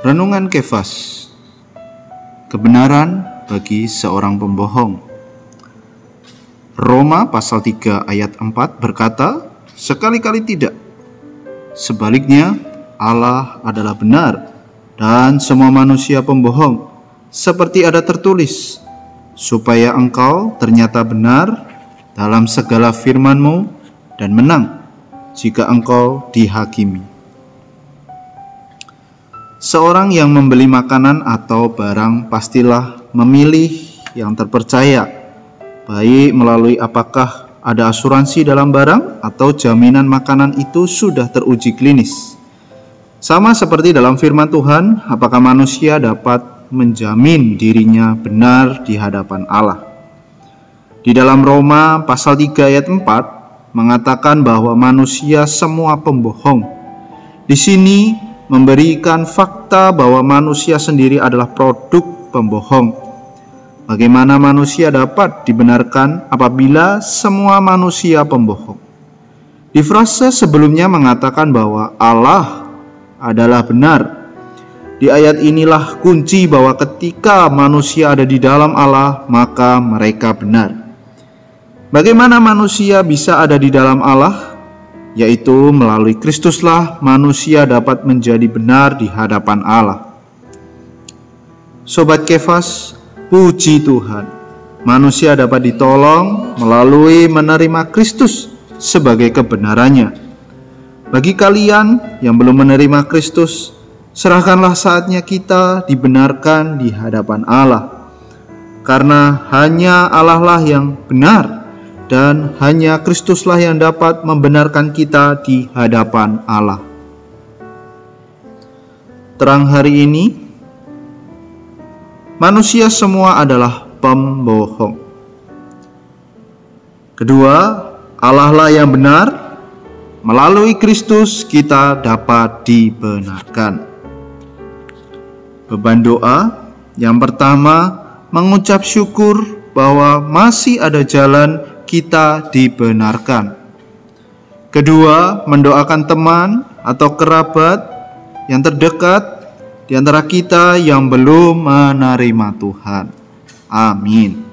Renungan Kefas. Kebenaran bagi seorang pembohong. Roma pasal 3 ayat 4 berkata Sekali-kali tidak. Sebaliknya Allah adalah benar Dan semua manusia pembohong Seperti ada tertulis Supaya engkau ternyata benar Dalam segala firmanmu Dan menang Jika engkau dihakimi Seorang yang membeli makanan atau barang pastilah memilih yang terpercaya, baik melalui apakah ada asuransi dalam barang atau jaminan makanan itu sudah teruji klinis. Sama seperti dalam firman Tuhan, apakah manusia dapat menjamin dirinya benar di hadapan Allah. Di dalam Roma pasal 3 ayat 4 mengatakan bahwa manusia semua pembohong. Di sini memberikan fakta bahwa manusia sendiri adalah produk pembohong. Bagaimana manusia dapat dibenarkan apabila semua manusia pembohong? Di frase sebelumnya mengatakan bahwa Allah adalah benar. Di ayat inilah kunci bahwa ketika manusia ada di dalam Allah, maka mereka benar. Bagaimana manusia bisa ada di dalam Allah? yaitu melalui Kristuslah manusia dapat menjadi benar di hadapan Allah. Sobat Kefas, puji Tuhan, manusia dapat ditolong melalui menerima Kristus sebagai kebenarannya. Bagi kalian yang belum menerima Kristus, serahkanlah saatnya kita dibenarkan di hadapan Allah. Karena hanya Allah lah yang benar dan hanya Kristuslah yang dapat membenarkan kita di hadapan Allah. Terang hari ini, manusia semua adalah pembohong. Kedua, Allah lah yang benar, melalui Kristus kita dapat dibenarkan. Beban doa yang pertama mengucap syukur bahwa masih ada jalan kita dibenarkan. Kedua, mendoakan teman atau kerabat yang terdekat di antara kita yang belum menerima Tuhan. Amin.